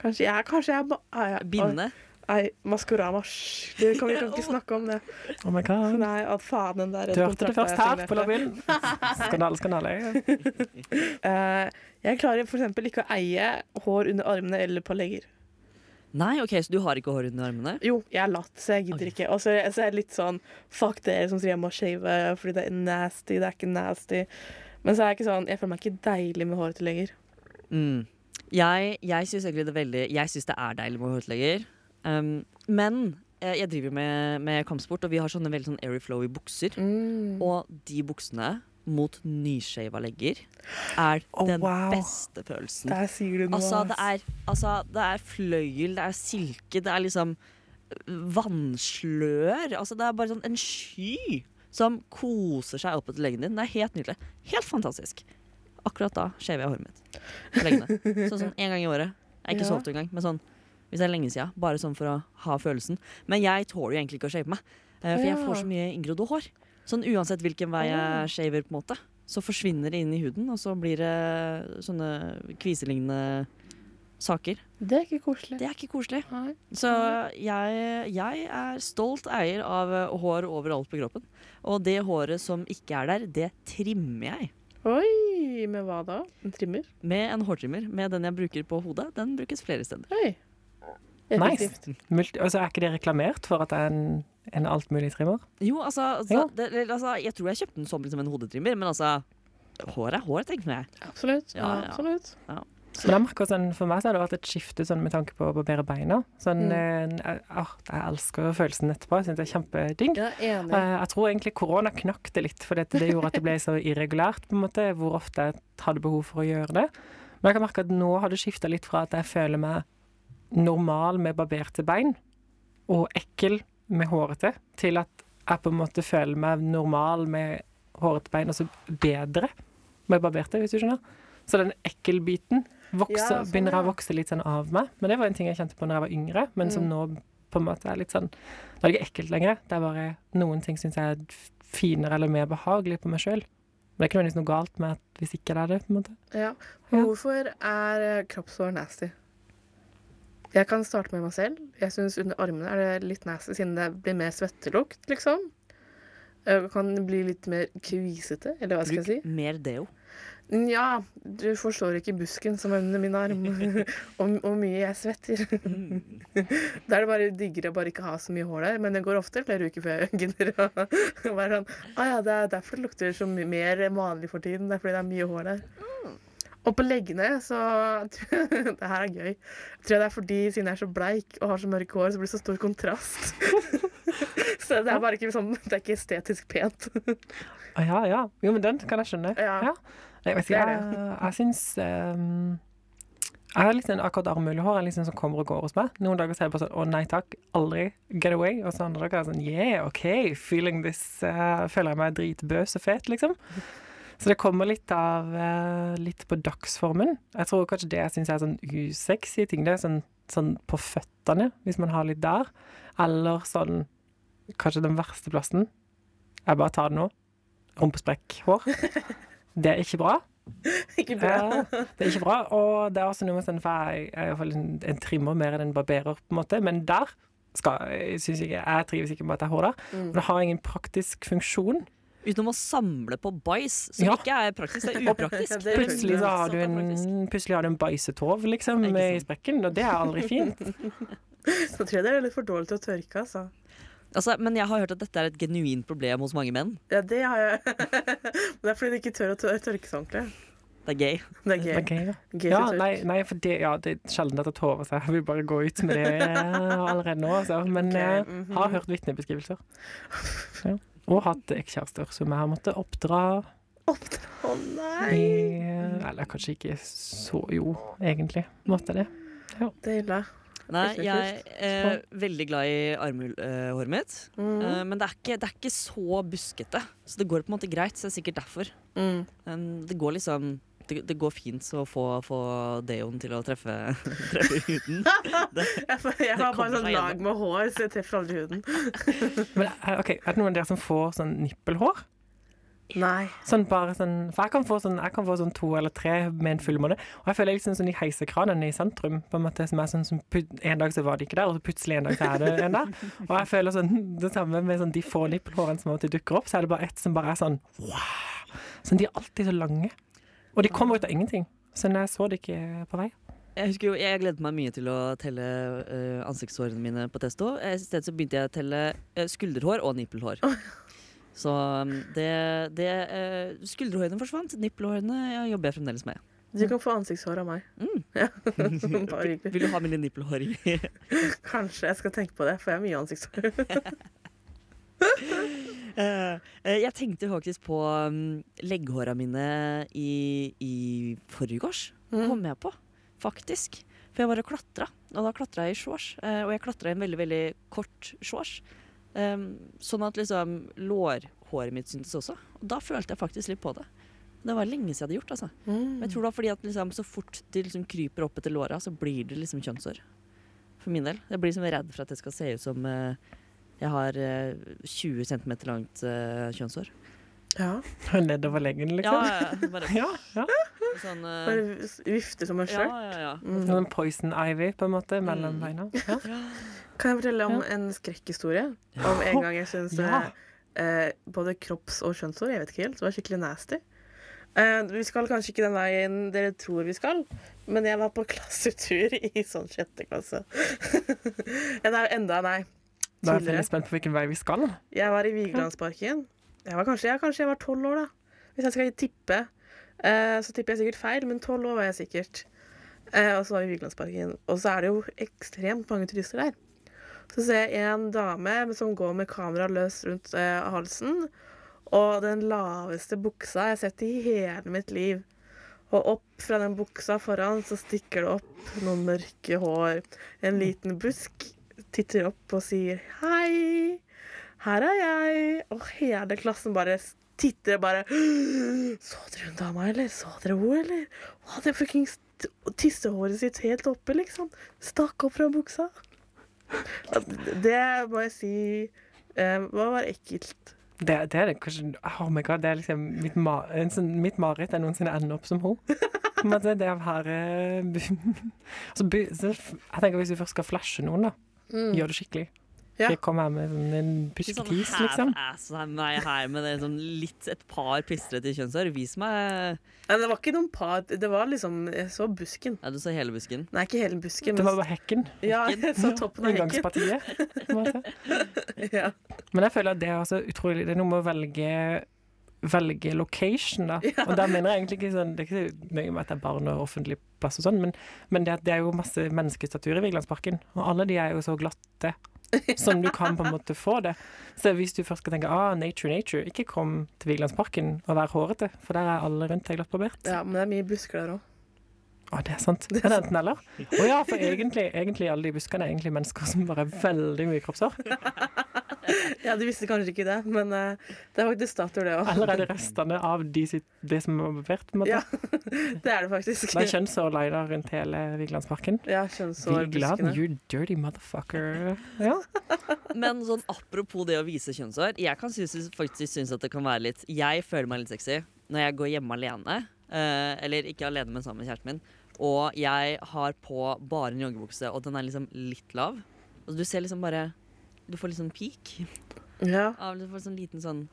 Kanskje jeg, kanskje jeg ah, ja. Binde? Nei, Maskorama. Hysj. Det kan vi kan ikke snakke om det. Oh my god. Nei, at faen den der Du hørte det først her på lobbyen. Skandale, skandale. uh, jeg klarer eksempel ikke å eie hår under armene eller på legger. Nei, ok, så du har ikke hår under armene? Jo, jeg er latt, så jeg gidder ikke. Og så er jeg litt sånn Fuck dere som sier jeg må shave fordi det er nasty. Det er ikke nasty. Men så er jeg ikke sånn Jeg føler meg ikke deilig med håret til legger. Mm. Jeg, jeg syns egentlig det er veldig Jeg synes det er deilig med hårutlegger. Um, men eh, jeg driver med, med kampsport, og vi har sånne veldig sånn airy flowy bukser. Mm. Og de buksene mot nyshava legger er oh, den wow. beste følelsen. Der sier du noe. Altså det, er, altså, det er fløyel, det er silke, det er liksom øh, vannslør. Altså, det er bare sånn en sky som koser seg opp etter leggen din. Det er helt nydelig. Helt fantastisk. Akkurat da shaver jeg håret mitt. På leggene. Sånn, sånn en gang i året. Jeg er ikke så Ja. ofte engang, men sånn hvis det er lenge siden. Bare sånn for å ha følelsen. Men jeg tåler jo egentlig ikke å shave meg, eh, for jeg får så mye inngrodde hår. Sånn uansett hvilken vei jeg shaver, på en måte. Så forsvinner det inn i huden, og så blir det sånne kviselignende saker. Det er ikke koselig. Det er ikke koselig. Nei. Så jeg, jeg er stolt eier av eh, hår overalt på kroppen. Og det håret som ikke er der, det trimmer jeg. Oi, med hva da? En trimmer? Med en hårtrimmer. Med den jeg bruker på hodet. Den brukes flere steder. Oi. Nice. Multi, altså, er ikke det reklamert for at det er en, en alt mulig trimmer? Jo, altså, altså, Ja. det, altså Jeg tror jeg kjøpte den som liksom en hodetrimmer, men altså Hår er hår, tenker jeg. Absolutt. Ja, ja. Absolutt. Jeg sånn, For meg så har det vært et skifte sånn, med tanke på å barbere beina. Sånn, Mm. eh, å, jeg elsker følelsen etterpå. Jeg synes det er kjempedigg. Ja. Eh, Jeg tror egentlig korona knakk det litt, for det, det gjorde at det ble så irregulært på en måte, hvor ofte jeg hadde behov for å gjøre det. Men jeg kan merke at nå har det skifta litt fra at jeg føler meg normal med barberte bein, og ekkel med hårete, til at jeg på en måte føler meg normal med hårete bein, og så bedre med barberte, hvis du skjønner. Så den ekkelbiten vokser, Ja, sånn, begynner å vokse litt sånn av meg. Men det var en ting jeg kjente på når jeg var yngre, men som Mm. nå på en måte er litt sånn Nå er det ikke ekkelt lenger. Det er bare noen ting syns jeg er finere eller mer behagelig på meg sjøl. Men det er ikke nødvendigvis noe galt med at hvis ikke det er det, på en måte. Ja. Ja. Hvorfor er kroppshår nasty? Jeg kan starte med meg selv. Jeg syns under armene er det litt nasty, siden det blir mer svettelukt, liksom. Jeg kan bli litt mer kvisete, eller hva skal jeg si. Bruk mer deo. Ja, du forstår ikke busken som er under min arm, og hvor mye jeg svetter. Da er det bare diggere å bare ikke ha så mye hår der, men det går ofte flere uker før jeg gidder å være sånn Å ja, det er derfor det lukter så mye mer vanlig for tiden. Det er fordi det er mye hår der. Og på leggene så Det her er gøy. Jeg tror det er fordi siden jeg er så bleik og har så mørke hår, så blir det så stor kontrast. så det er bare ikke sånn Det er ikke estetisk pent. Å ja, ja. Jo, men den kan jeg skjønne. Ja. Jeg Det ikke, er jeg, jeg syns um, Jeg har sånn akkurat armhulehår liksom som kommer og går hos meg. Noen dager så er det bare sånn å nei takk, aldri get away. Og så andre dager er det sånn yeah, OK, feeling this. Uh, føler jeg meg dritbøs og fet, liksom. Så det kommer litt av eh, litt på dagsformen. Jeg tror kanskje det jeg syns er sånn usexy ting, det er sånn, sånn på føttene, hvis man har litt der. Eller sånn Kanskje den verste plassen. Jeg bare tar det nå. Rumpesprekkhår. Det er ikke bra. ikke bra. Ja, det er ikke bra. Og det er også noe med sånn, for jeg er en, en trimmer mer enn en barberer, på en måte. Men der skal, synes jeg, jeg trives ikke med at jeg har hår der. Mm. Og det har ingen praktisk funksjon. Utenom å samle på bæsj, som Ja. ikke er praktisk, det er upraktisk. Det er Plutselig så har du en, praktisk. plutselig har du en bæsjetov, liksom, i sprekken. Og det er aldri fint. Så tror jeg det er litt for dårlig til å tørke, altså. Altså, men jeg har hørt at dette er et genuint problem hos mange menn. Ja, det har jeg. Men det er fordi de ikke tør å tørke seg ordentlig. Det er gøy. Det er gøy. Det ja. Gøy Ja, til ja, nei, nei, for det, ja, det er sjelden at det tårer seg. Jeg vil bare gå ut med det eh, allerede nå, altså. Men Ok, jeg mhm. har hørt vitnebeskrivelser. Ja. Og hatt ekskjærester som jeg har måttet oppdra Å nei! i Eller kanskje ikke så Jo, egentlig måtte det. Det er ille. Nei, jeg er veldig glad i armhåret mitt. Mm. Eh, men det er, ikke, det er ikke så buskete, så det går på en måte greit. Så det er sikkert derfor. Mm. Det går liksom det, det går fint å få, få deoen til å treffe, treffe huden. Jeg, jeg har bare sånn lag med hår, så jeg treffer aldri huden. Men okay, er det noen av dere som får sånn nippelhår? Nei. Sånn bare sånn For jeg kan få sånn, jeg kan få sånn to eller tre med en fullmåne. Og jeg føler liksom sånn de heisekranene i sentrum, på en måte, som er sånn som En dag så var de ikke der, og så plutselig en dag så er det en der. Og jeg føler sånn det samme med sånn de få nippelhårene som alltid dukker opp, så er det bare ett som bare er sånn wow. Sånn, de er alltid så lange. Og de kommer ut av ingenting. Så jeg så det ikke på vei. Jeg husker jo, jeg gledet meg mye til å telle uh, ansiktshårene mine på testo. I stedet så begynte jeg å telle uh, skulderhår og nippelhår. Så um, det, det uh, Skulderhårene forsvant. Nippelhårene ja, jobber jeg fremdeles med. Du kan få ansiktshår av meg. Mm. Ja. Bare hyggelig. Vil du ha mine nippelhår i Kanskje jeg skal tenke på det, for jeg har mye ansiktshår. Eh, eh, jeg tenkte faktisk på um, legghåra mine i, i forgårs. Mm. Kom jeg på, faktisk. For jeg var og klatra, og da klatra jeg i shorts. eh, og jeg klatra i en veldig, veldig kort shorts. Um, sånn at liksom lårhåret mitt syntes også. Og da følte jeg faktisk litt på det. Det var lenge siden jeg hadde gjort. altså. Men Mm. jeg tror det var fordi at liksom, så fort de liksom kryper opp etter låra, så blir det liksom kjønnshår. For min del. Jeg blir liksom redd for at det skal se ut som eh, jeg har eh, 20 cm langt eh, kjønnshår. Ja. Nedover leggen, Ja, liksom. ja, bare Ja, ja. sånn uh, Bare vifte som en skjørt. ja, ja. Mm. Sånn poison ivy, på en måte, mellom Mm. beina. Ja. Kan jeg fortelle om en skrekkhistorie? Om en gang jeg syns Ja. eh, både kropps- og kjønnshår Jeg vet ikke helt. Det var skikkelig nasty. Uh, vi skal kanskje ikke den veien dere tror vi skal, men jeg var på klassetur i sånn sjette klasse. ja, det er jo enda, nei. Da er jeg spent på hvilken vei vi skal. Jeg var i Vigelandsparken. Jeg var kanskje, jeg, kanskje jeg var tolv år, da. Hvis jeg skal tippe, eh, så tipper jeg sikkert feil, men tolv år var jeg sikkert. Eh, og så var vi i Vigelandsparken. Og så er det jo ekstremt mange turister der. Så ser jeg en dame som går med kamera løs rundt eh, halsen. Og den laveste buksa jeg har sett i hele mitt liv. Og opp fra den buksa foran så stikker det opp noen mørke hår. En liten busk titter opp og sier hei. Her er jeg. Og hele klassen bare titter bare Så dere hun dama, eller? Så dere henne, eller? Hun hadde fuckings tissehåret sitt helt oppe, liksom. Stakk opp fra buksa. Det må jeg si eh, var ekkelt. Det, det er det kanskje Oh my god, det er liksom mitt, mar sånn, mitt mareritt er noensinne ende opp som henne. På en det å være altså, Jeg tenker Hvis vi først skal flashe noen, da, gjør det skikkelig. Ja. Jeg kom her med en pusketis sånn liksom. her meg her med det, sånn litt, et par pistrete kjønnshår. Vis meg Nei, det var ikke noen par. Det var liksom Jeg så busken. Ja, du så hele busken. Nei, ikke hele busken. Det var bare hekken. ja, jeg så toppen av hekken. Ja. Men jeg føler at det er også utrolig Det er noe med å velge Velge location, da. Og der mener jeg egentlig ikke sånn Det er ikke så nøye med at det er barn og offentlig plass og sånn, men, men det, det er jo masse menneskestatuer i Vigelandsparken, og alle de er jo så glatte. Som du kan på en måte få det. Så hvis du først skal tenke ah, nature, nature, ikke kom til Vigelandsparken og vær hårete, for der er alle rundt deg glattbarbert. ja, men det er mye busker der òg. Å, det er sant. Det Er enten eller? Å ja, for egentlig, egentlig alle de buskene er egentlig mennesker som bare er veldig mye kroppshår. Ja, de visste kanskje ikke det, men uh, det er faktisk statuer, det òg. Eller er det restene av de sitt, det som er måte? Ja, det er det faktisk. Det er kjønnshår liner rundt hele Vigelandsparken. Ja, Vigeland, you dirty motherfucker. Ja. Men sånn apropos det å vise kjønnshår. Jeg kan synes, faktisk synes at det kan være litt Jeg føler meg litt sexy når jeg går hjemme alene. uh, eller ikke alene, men sammen med kjæresten min. Og jeg har på bare en joggebukse, og den er liksom litt lav. Og du ser liksom bare Du får litt sånn peak. Ja. Av, du får sånn liten sånn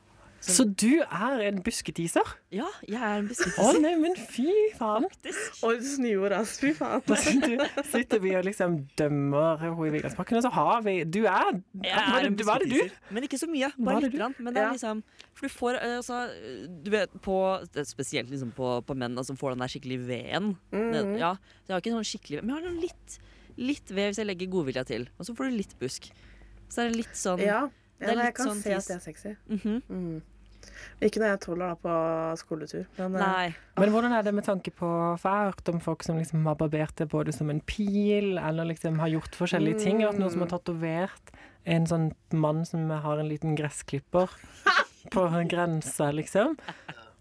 Så du er en busketiser? Ja, jeg er en busketiser. Å oh, nei, men fy faen. Faktisk. Oi, snøord, ass. Fy faen. du sitter, vi og liksom dømmer henne i Vigelandsparken, og så har vi Du er Jeg Var er det, var det du? Men ikke så mye. Bare litt. Grann. Men det er liksom For du får eh, altså Du vet på Spesielt liksom på, på menn som får den der skikkelig veden. Mhm. Ja, så jeg har ikke sånn skikkelig Men jeg har noen litt, litt ved hvis jeg legger godvilja til. Og så får du litt busk. Så er det litt sånn Ja, ja jeg kan sånn se tis. at det er sexy. mhm. Mm. Ikke når jeg tåler da på skoletur. Men, eh, Nei. Men hvordan er det med tanke på For jeg har hørt om folk som liksom har barbert det både som en pil, eller liksom har gjort forskjellige ting. Jeg har hørt noen som har tatovert en sånn mann som har en liten gressklipper på grensa, liksom.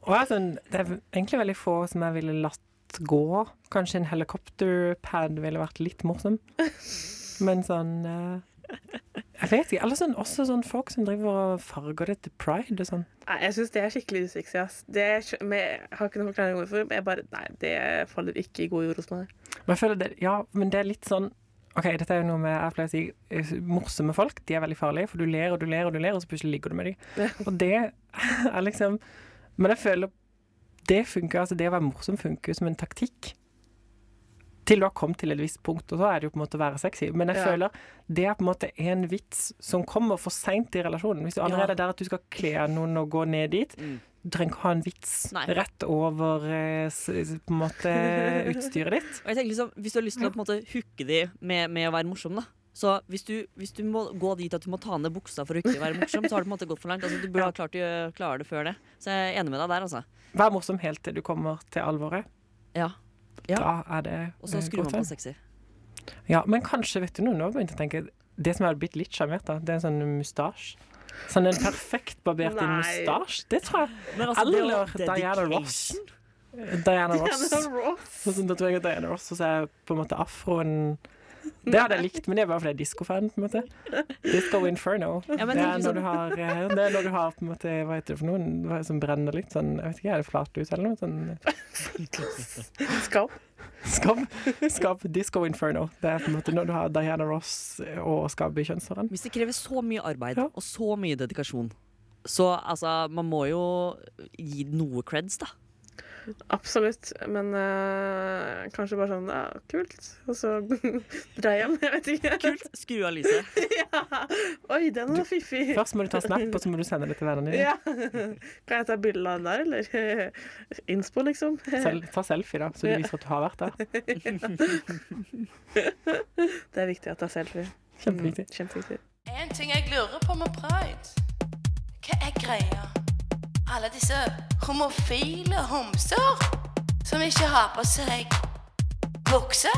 Og jeg er sånn, det er egentlig veldig få som jeg ville latt gå. Kanskje en helikopterpad ville vært litt morsom. Men sånn eh, Jeg vet ikke. Eller sånn, også sånn folk som driver og farger det til pride og sånn. Nei, jeg syns det er skikkelig usexy. ass. Det men jeg har ikke noen forklaring hvorfor. Men jeg bare, nei, det faller ikke i god jord hos meg. Men jeg føler det, ja, men det er litt sånn Ok, dette er jo noe med jeg pleier å si eh, morsomme folk. De er veldig farlige, for du ler og du ler og du ler, og så plutselig ligger du med dem. Og det er liksom Men jeg føler det funker, altså det å være morsom funker som en taktikk. Til du har kommet til et visst punkt, og så er det jo på en måte å være sexy. Men jeg Ja. føler det er på en måte en vits som kommer for seint i relasjonen. Hvis du allerede er der at du skal kle noen og gå ned dit, Mm. du trenger ikke ha en vits Nei. rett over eh, på en måte utstyret ditt. Og jeg tenker liksom, Hvis du har lyst til å på en måte hooke de med, med å være morsom, da så hvis du, hvis du må gå dit at du må ta ned buksa for å ikke være morsom, så har du på en måte gått for langt. Altså, du burde ha klart å klare det før det. Så jeg er enig med deg der, altså. Vær morsom helt til du kommer til alvoret. Ja. Ja. Da er det Og så skrur man på sexy. Ja, men kanskje, vet du noe, nå begynte jeg å tenke Det som hadde blitt litt sjarmert, da, det er en sånn mustasje. Sånn en perfekt barbert inn mustasje. Det tror jeg. Men altså, Eller Diana Ross. Diana Ross. Ross. Sånn jeg at Diana Ross, og så er på en måte afroen Det hadde jeg likt, men det er bare fordi jeg er diskofan. på en måte Disco Inferno. Ja, men det, er sånn- når du har, eh, det er når du har på en måte Hva heter det for noe? Som brenner litt sånn Jeg vet ikke, er det flat ut eller noe? Sånn Skap. Skap, skap Disco Inferno. Det er på en måte når du har Diana Ross og skap i kjønnshåren. Hvis det krever så mye arbeid Ja. og så mye dedikasjon, så altså Man må jo gi noe creds, da. Absolutt. Men uh, kanskje bare sånn ja, kult. Og så dra hjem. Jeg vet ikke. Kult. Skru av lyset. ja. Oi, den var fiffig. Først må du ta snap, og så må du sende det til vennene dine. Ja. Kan jeg ta bilde av den der, eller? Innspo, liksom. Sel ta selfie, da, så du viser at du har vært der. Det er viktig å er selfie. Kjempeviktig. Mm, Kjempeviktig. En ting jeg lurer på med pride. Hva er greia? Alle disse homofile homser som ikke har på seg bukse,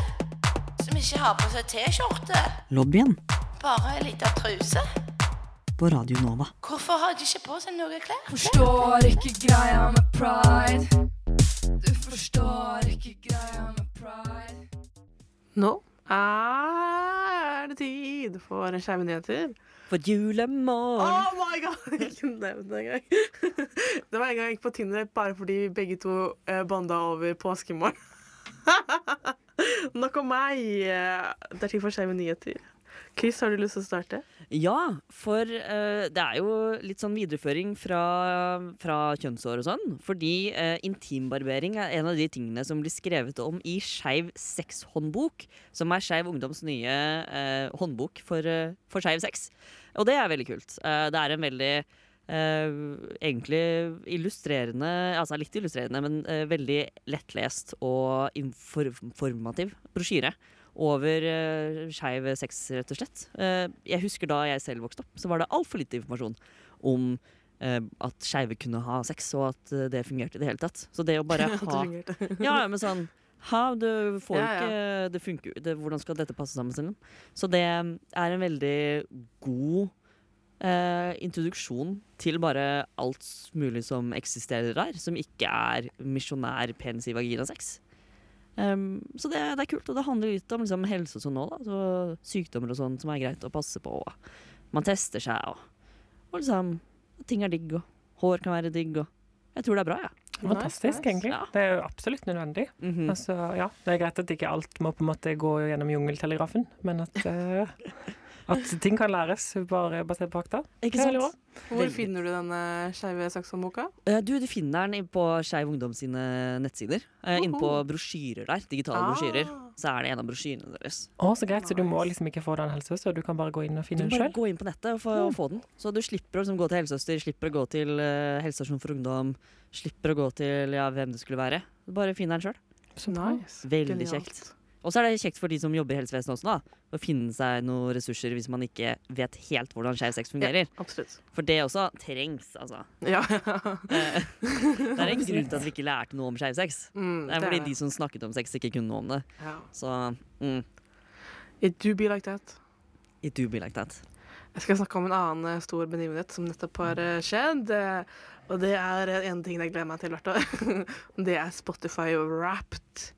som ikke har på seg T-skjorte, Lobbyen bare ei lita truse. på Radio Nova. Hvorfor har de ikke på seg noe klær? Forstår ikke greia med pride. Du forstår ikke greia med pride. Nå er det tid for skeive nyheter. For julemorgen. Oh my god! Ikke nevn det engang. Det var en gang jeg gikk på Tinder bare fordi begge to banda bonda over påskemorgen. Nok om meg. Eh, Det er tid for skeive nyheter. Chris, har du lyst til å starte? Ja, for uh, det er jo litt sånn videreføring fra, fra kjønnsår og sånn. Fordi uh, intimbarbering er en av de tingene som blir skrevet om i Skeiv sexhåndbok. Som er Skeiv ungdoms nye uh, håndbok for, uh, for skeiv sex. Og det er veldig kult. Det er en veldig egentlig illustrerende, altså litt illustrerende, men veldig lettlest og informativ brosjyre over uh, skeiv sex, rett og slett. Eh, jeg husker da jeg selv vokste opp, så var det altfor lite informasjon om eh, at skeive kunne ha sex, og at det fungerte i det hele tatt. Så det å bare ha. Ja, men sånn Ha, du får Ja, ja. ikke Det funker det, Hvordan skal dette passe sammen? Selv? Så det er en veldig god eh, introduksjon til bare alt mulig som eksisterer der, som ikke er misjonær penis i vagina-sex. Um, så det, det er kult, og det handler litt om liksom, helse og sånn òg, da. Så sykdommer og sånn som er greit å passe på. Og man tester seg, og, og liksom Ting er digg, og hår kan være digg, og Jeg tror det er bra, jeg. Fantastisk, Nice, nice. egentlig. Ja. Det er jo absolutt nødvendig. Mhm. Altså, ja, det er greit at ikke alt må på en måte gå gjennom jungeltelegrafen, men at eh, At ting kan læres bare basert på fakta. Ikke sant? Hvor Veldig. finner du denne Skeive Sakson-boka? Eh, Du, du finner den på Skeiv Ungdom sine nettsider. Uh, Inne på Oho. brosjyrer der. Digitale Ah. brosjyrer. Så er det en av brosjyrene deres. Å, så greit. Så du må liksom ikke få den helsesøster, du kan bare gå inn og Du finne den bare må gå inn på nettet og få, og få den. Så du slipper å liksom, gå til helsesøster, slipper å gå til uh, helsestasjon for ungdom, slipper å gå til ja, hvem det skulle være. Du bare finner den sjøl. Så. Nice. Veldig Genialt. kjekt. Og så er det kjekt for de som jobber i helsevesenet også, da. Å finne seg noen ressurser hvis man ikke vet helt hvordan skeiv sex fungerer. Absolutt. For det også trengs, altså. Ja. Det er en grunn til at vi ikke lærte noe om skeiv sex. Mm, Det er fordi det. de som snakket om sex, ikke kunne noe om det. Ja. Så mm, It do be like that. it do be like that. Jeg skal snakke om en annen eh, stor begivenhet som nettopp har eh, skjedd. eh, Og det er en ting jeg gleder meg til hvert år. det er Spotify Wrapped.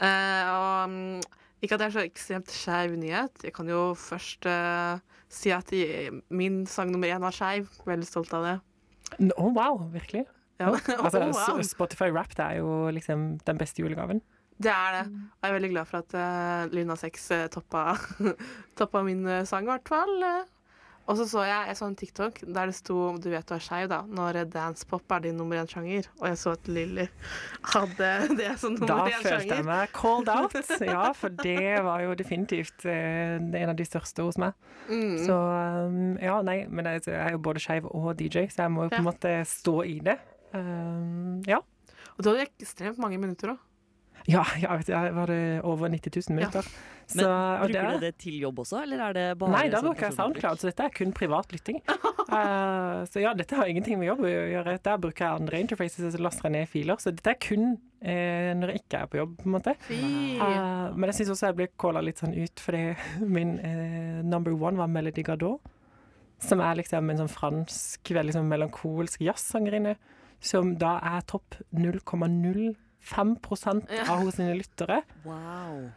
Eh, og mm, ikke at det er så ekstremt skeiv nyhet. Jeg kan jo først eh, si at jeg, min sang nummer én var skeiv. Veldig stolt av det. Å, wow, virkelig? Ja. Altså, Oh, wow. Spotify Rap det er jo liksom den beste julegaven. Det er det. Og jeg er veldig glad for at uh, Luna 6 uh, toppa, toppa min eh, sang, i hvert fall. Eh, Og så så jeg, jeg så en TikTok der det sto du vet du er skeiv, da, når eh, dancepop er din nummer én-sjanger. Og jeg så at Lilly hadde det som nummer én-sjanger. Da følte jeg meg called out. Ja, for det var jo definitivt eh, en av de største hos meg. Mm. Så um, ja, nei, men jeg jeg er jo både skeiv og DJ, så jeg må jo på en Ja. måte stå i det. Um, ja. Og du hadde ekstremt mange minutter òg. Ja, ja, vet jeg var det over 90 000 minutter. Men Så, Bruker det- du det til jobb også, eller er det bare Nei, da sånn bruker jeg? SoundCloud, så dette er kun privat lytting. uh, så ja, dette har ingenting med jobb å gjøre. Der bruker jeg andre interfaces og laster jeg ned filer. Så dette er kun eh, når jeg ikke er på jobb, på en måte. Eh, men jeg syns også jeg ble calla litt sånn ut, fordi min eh, number one var Melody Gardot. Som er liksom en sånn fransk, veldig sånn melankolsk jazzsangerinne. Som da er topp 0,05% av hos sine lyttere. Wow.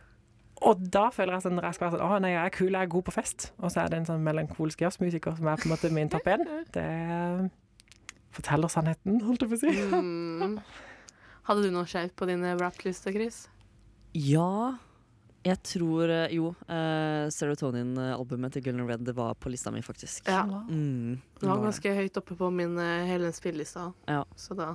Og da føler jeg sånn når jeg skal være sånn Å nei, jeg er kul, jeg er god på fest. Og så er det en sånn melankolsk jazzmusiker som er på en måte min topp én. Det forteller sannheten, holdt jeg på å si. Mm. Hadde du noe skjevt på din rap-liste, Chris? Ja, jeg tror eh, Jo, uh, Serotonin-albumet til Gull Red det var på lista mi, faktisk. Ja. Mm, Det var det. ganske høyt oppe på min uh, hele spilleliste. Ja. Så da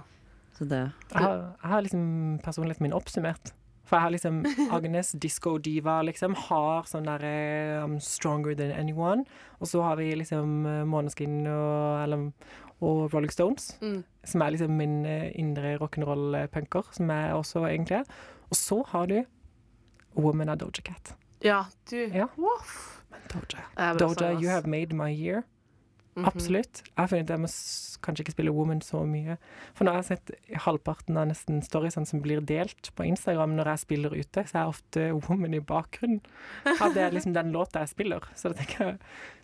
Så det Jeg har, jeg har liksom personligheten min oppsummert. For jeg har liksom Agnes, disco diva, liksom, har sånn derre I'm stronger than anyone. Og så har vi liksom eh, Måneskin og, eller, og Rolling Stones, mm. som er liksom min eh, indre rock'n'roll-punker, som jeg også egentlig er. Og så har du Woman of Doja Cat. Ja, du. Ja. Doja, Det er bra Doja you have made my year. Mhm. Absolutt. Jeg har funnet at jeg må kanskje ikke spille Woman så mye. For nå har jeg sett halvparten av nesten storiesene som blir delt på Instagram når jeg spiller ute, så er ofte Woman i bakgrunnen. At det er liksom den låta jeg spiller. Så da tenker jeg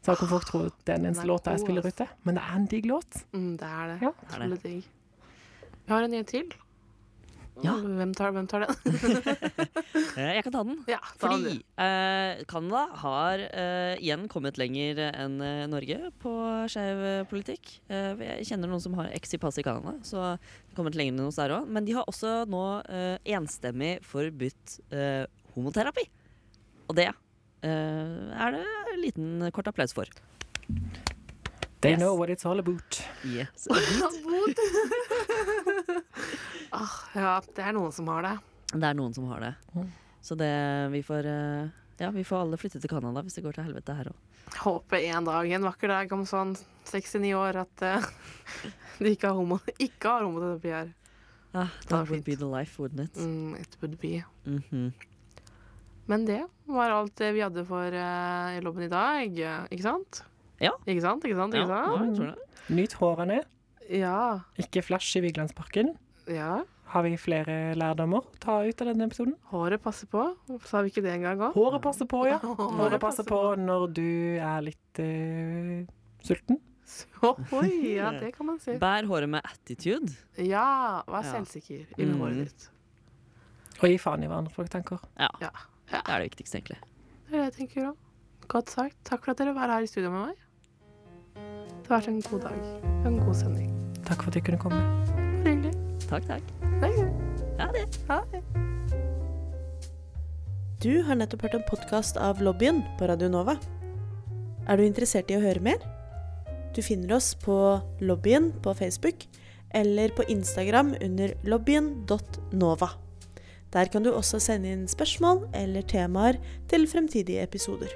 Så kan folk tro det er den eneste låta jeg spiller ute. Men det er en digg låt. Mm, det er det. Ja. Det er det. Vi har en ny til. Ja. Hvem tar, hvem tar den? Eh, Jeg kan ta den. ja, ta Fordi eh, Canada har eh, igjen kommet lenger enn eh, Norge på skeiv eh, politikk. Eh, jeg kjenner noen som har eks i passet i Canada, så de har kommet lenger enn oss der òg. Men de har også nå enstemmig forbudt eh, homoterapi. Og det eh, er det en liten kort applaus for. They Yes. know what it's all about. Yes. Ah, ja, det er noen som har det. Det er noen som har det. Mm. Så det vi får eh, Ja, vi får alle flytte til Canada hvis det går til helvete her òg. Håper en dag, en vakker dag om sånn 69 år, at uh, de ikke har, homo, ikke har homoterapi her. Ah, that would fint. be the life, wouldn't it? Mm, it would be. Mhm. Men det var alt vi hadde for uh, i lobben i dag, ikke sant? Ja. Ikke sant, ikke sant, ikke ja, sant? Ja. Nyt hårene. Ja. Ikke flash i Vigelandsparken. ja. Har vi flere lærdommer å ta ut av denne episoden? Håret passer på. Sa vi ikke det engang òg? Håret passer på, ja. Håret Håret passer på når du er litt uh, sulten. Oi, ja, det kan man si. Bær håret med attitude. Ja, vær Ja. selvsikker i Mm. håret ditt. Og gi faen i hva andre folk tenker. Ja. Ja. Det er det viktigste, egentlig. Det er det jeg tenker òg. Godt sagt. Takk for at dere var her i studio med meg. Det har vært en god dag. En god sending. Takk for at du kunne komme. Bare hyggelig. Takk, takk. Ha det. Ha det. Du har nettopp hørt en podkast av Lobbyen på Radio Nova. Er du interessert i å høre mer? Du finner oss på lobbyen på Facebook eller på Instagram under lobbyen.nova. Der kan du også sende inn spørsmål eller temaer til fremtidige episoder.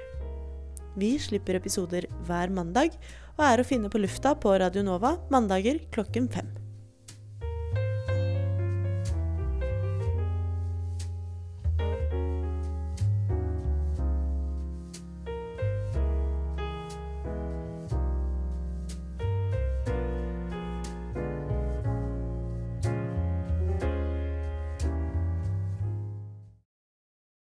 Vi slipper episoder hver mandag og er å finne på lufta på Radio Nova mandager klokken fem.